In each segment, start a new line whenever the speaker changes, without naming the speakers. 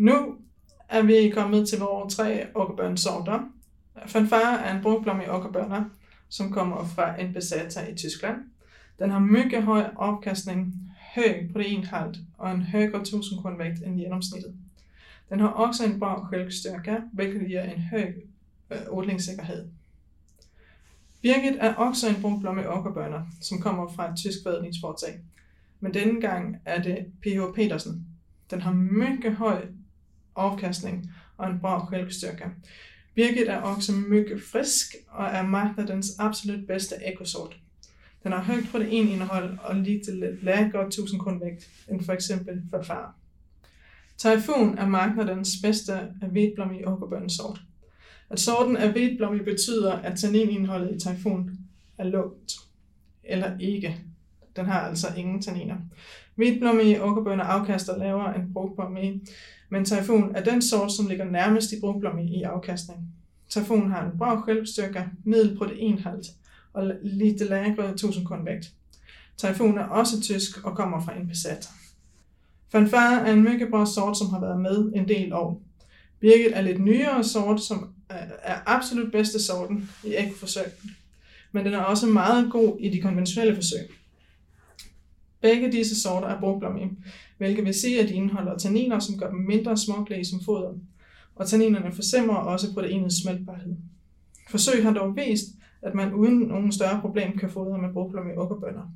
Nu er vi kommet til vores tre okkerbørnsorter. Fanfare er en brugblom i okkerbørner, som kommer fra en besætter i Tyskland. Den har mycket høj afkastning, høj proteinhalt og en højere 1000 kornvægt end gennemsnittet. Den har også en bra självstyrka, hvilket giver en høj øh, odlingssikkerhed. Birgit er også en brunblomme okkerbørner, som kommer fra et tysk forædlingsforetag. Men denne gang er det P.H. Petersen. Den har mycket høj afkastning og en bra självstyrka. Birgit er også mycket frisk og er marknadens absolut bedste ekosort. Den har højt proteinindhold og lite lavere 1000 kornvægt end for eksempel farfar. Typhoon er marknadens bedste hvidblommig okkerbønnesort. At sorten af hvidblom betyder, at tanninindholdet i Typhoon er lågt eller ikke. Den har altså ingen tanniner. Hvidblommige okkerbønner afkaster lavere end med men Typhoon er den sort, som ligger nærmest i brugblomige i afkastning. Typhoon har en bra självstyrka, middel proteinhalt og lidt lagret 1000 kornvægt. Typhoon er også tysk og kommer fra en besat. Fanfare er en mycket bra sort, som har været med en del år. Birgit er lidt nyere sort, som er absolut bedste sorten i ægforsøg, men den er også meget god i de konventionelle forsøg. Begge disse sorter er brugblommige, hvilket vil sige, at de indeholder tanniner, som gør dem mindre småklæge som foder, og tanninerne forsimrer også proteinets smeltbarhed. Forsøg har dog vist, at man uden nogen større problem kan fodre med brugblom i okkerbønder.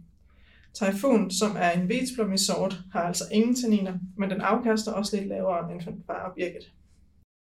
Typhoon, som er en hvidblommig sort, har altså ingen tanniner, men den afkaster også lidt lavere end far og birket.